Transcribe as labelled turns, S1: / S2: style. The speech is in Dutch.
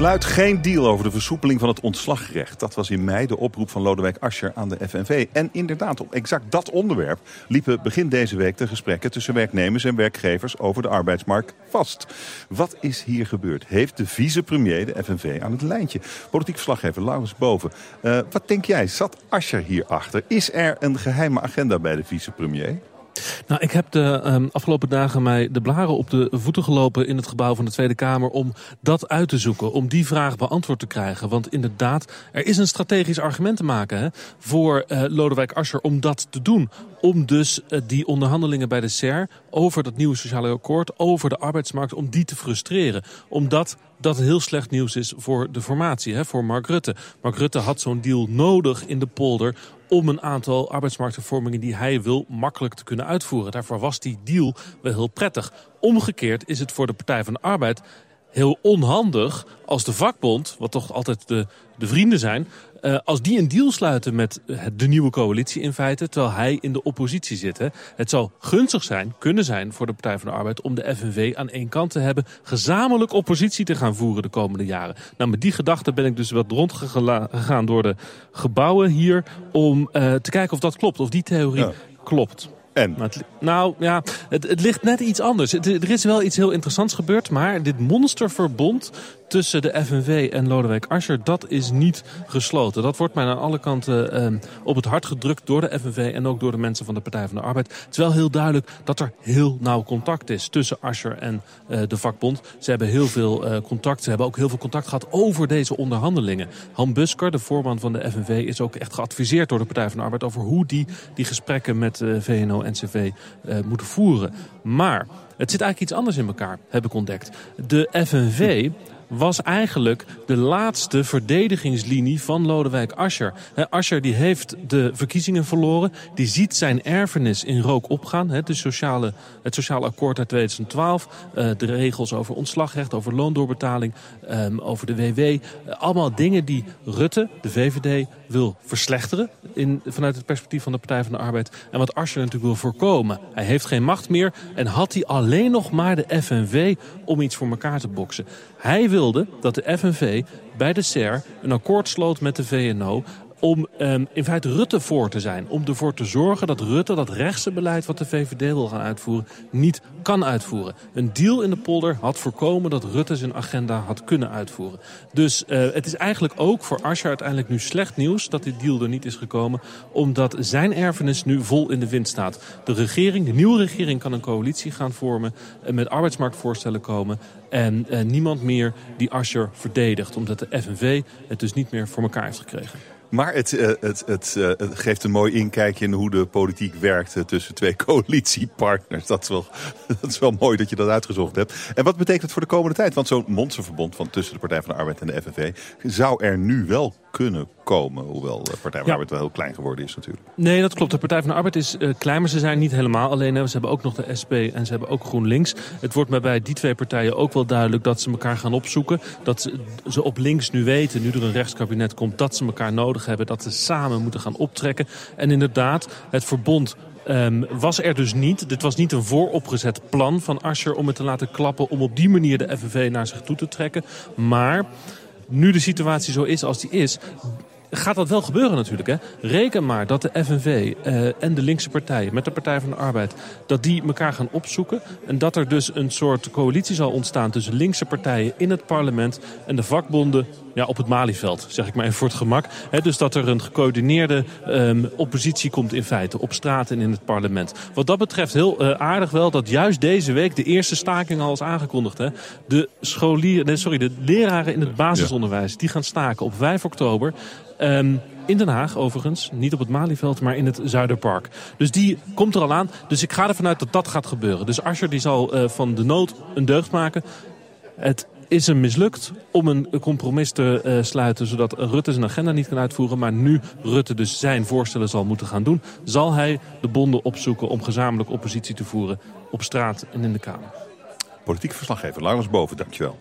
S1: Sluit geen deal over de versoepeling van het ontslagrecht. Dat was in mei de oproep van Lodewijk Asscher aan de FNV. En inderdaad, op exact dat onderwerp liepen begin deze week de gesprekken tussen werknemers en werkgevers over de arbeidsmarkt vast. Wat is hier gebeurd? Heeft de vicepremier de FNV aan het lijntje? Politiek verslaggever Laurens Boven. Uh, wat denk jij? Zat Asscher hierachter? Is er een geheime agenda bij de vicepremier?
S2: Nou, ik heb de um, afgelopen dagen mij de blaren op de voeten gelopen in het gebouw van de Tweede Kamer om dat uit te zoeken, om die vraag beantwoord te krijgen. Want inderdaad, er is een strategisch argument te maken hè, voor uh, Lodewijk Asscher om dat te doen. Om dus uh, die onderhandelingen bij de SER over dat nieuwe sociale akkoord, over de arbeidsmarkt, om die te frustreren. Omdat dat heel slecht nieuws is voor de formatie, hè, voor Mark Rutte. Mark Rutte had zo'n deal nodig in de polder om een aantal arbeidsmarkthervormingen die hij wil makkelijk te kunnen uitvoeren. Daarvoor was die deal wel heel prettig. Omgekeerd is het voor de Partij van de Arbeid heel onhandig als de vakbond, wat toch altijd de, de vrienden zijn... Uh, als die een deal sluiten met de nieuwe coalitie in feite... terwijl hij in de oppositie zit. Hè. Het zou gunstig zijn, kunnen zijn voor de Partij van de Arbeid... om de FNV aan één kant te hebben... gezamenlijk oppositie te gaan voeren de komende jaren. Nou, met die gedachte ben ik dus wat rondgegaan door de gebouwen hier... om uh, te kijken of dat klopt, of die theorie ja. klopt.
S1: En?
S2: nou ja, het, het, ligt net iets anders. Het, er is wel iets heel interessants gebeurd, maar dit monsterverbond tussen de FNV en Lodewijk Asscher, dat is niet gesloten. Dat wordt mij aan alle kanten eh, op het hart gedrukt door de FNV en ook door de mensen van de Partij van de Arbeid. Het wel heel duidelijk dat er heel nauw contact is tussen Asscher en uh, de vakbond. Ze hebben heel veel uh, contact, ze hebben ook heel veel contact gehad over deze onderhandelingen. Han Busker, de voorman van de FNV, is ook echt geadviseerd door de Partij van de Arbeid over hoe die die gesprekken met uh, VNO-NCV moeten voeren. Maar het zit eigenlijk iets anders in elkaar, heb ik ontdekt. De FNV was eigenlijk de laatste verdedigingslinie van Lodewijk Asscher. Asscher die heeft de verkiezingen verloren. Die ziet zijn erfenis in rook opgaan. De sociale, het sociale akkoord uit 2012. Uh, de regels over ontslagrecht, over loondoorbetaling, um, over de WW. Uh, allemaal dingen die Rutte, de VVD, wil verslechteren. In, vanuit het perspectief van de Partij van de Arbeid. En wat Asscher natuurlijk wil voorkomen. Hij heeft geen macht meer. En had hij alleen nog maar de FNV om iets voor elkaar te boksen. Hij wilde dat de FNV bij de SER een akkoord sloot met de VNO om um, in feite Rutte voor te zijn. Om ervoor te zorgen dat Rutte dat rechtse beleid wat de VVD wil gaan uitvoeren... niet kan uitvoeren. Een deal in de polder had voorkomen dat Rutte zijn agenda had kunnen uitvoeren. Dus uh, het is eigenlijk ook voor Asscher uiteindelijk nu slecht nieuws... dat die deal er niet is gekomen. Omdat zijn erfenis nu vol in de wind staat. De regering, de nieuwe regering kan een coalitie gaan vormen... en met arbeidsmarktvoorstellen komen... En uh, niemand meer die Asscher verdedigt. Omdat de FNV het dus niet meer voor elkaar heeft gekregen.
S1: Maar het, uh, het, het, uh, het, geeft een mooi inkijkje in hoe de politiek werkt uh, tussen twee coalitiepartners. Dat is, wel, dat is wel mooi dat je dat uitgezocht hebt. En wat betekent het voor de komende tijd? Want zo'n monsterverbond van tussen de Partij van de Arbeid en de FNV zou er nu wel kunnen komen. Hoewel de Partij van de ja. Arbeid wel heel klein geworden is natuurlijk.
S2: Nee, dat klopt. De Partij van de Arbeid is uh, klein, maar ze zijn niet helemaal alleen. Ze hebben ook nog de SP en ze hebben ook GroenLinks. Het wordt mij bij die twee partijen ook wel duidelijk dat ze elkaar gaan opzoeken. Dat ze, ze op links nu weten, nu er een rechtskabinet komt, dat ze elkaar nodig hebben. Dat ze samen moeten gaan optrekken. En inderdaad, het verbond Um, was er dus niet. Dit was niet een vooropgezet plan van Asscher om het te laten klappen... om op die manier de FNV naar zich toe te trekken. Maar nu de situatie zo is als die is gaat dat wel gebeuren natuurlijk. Hè? Reken maar dat de FNV uh, en de linkse partijen met de Partij van de Arbeid... dat die elkaar gaan opzoeken. En dat er dus een soort coalitie zal ontstaan tussen linkse partijen in het parlement... en de vakbonden ja, op het Malieveld, zeg ik maar even voor het gemak. He, dus dat er een gecoördineerde um, oppositie komt in feite op straat en in het parlement. Wat dat betreft heel uh, aardig wel dat juist deze week de eerste staking al is aangekondigd. Hè. De, scholieren, nee, sorry, de leraren in het basisonderwijs die gaan staken op 5 oktober. Um, in Den Haag overigens, niet op het Malieveld, maar in het Zuiderpark. Dus die komt er al aan. Dus ik ga ervan uit dat dat gaat gebeuren. Dus Asscher die zal uh, van de nood een deugd maken. Het is hem mislukt om een compromis te uh, sluiten... zodat Rutte zijn agenda niet kan uitvoeren. Maar nu Rutte dus zijn voorstellen zal moeten gaan doen... zal hij de bonden opzoeken om gezamenlijk oppositie te voeren... op straat en in de Kamer.
S1: Politiek verslaggever Laurens Boven, dankjewel.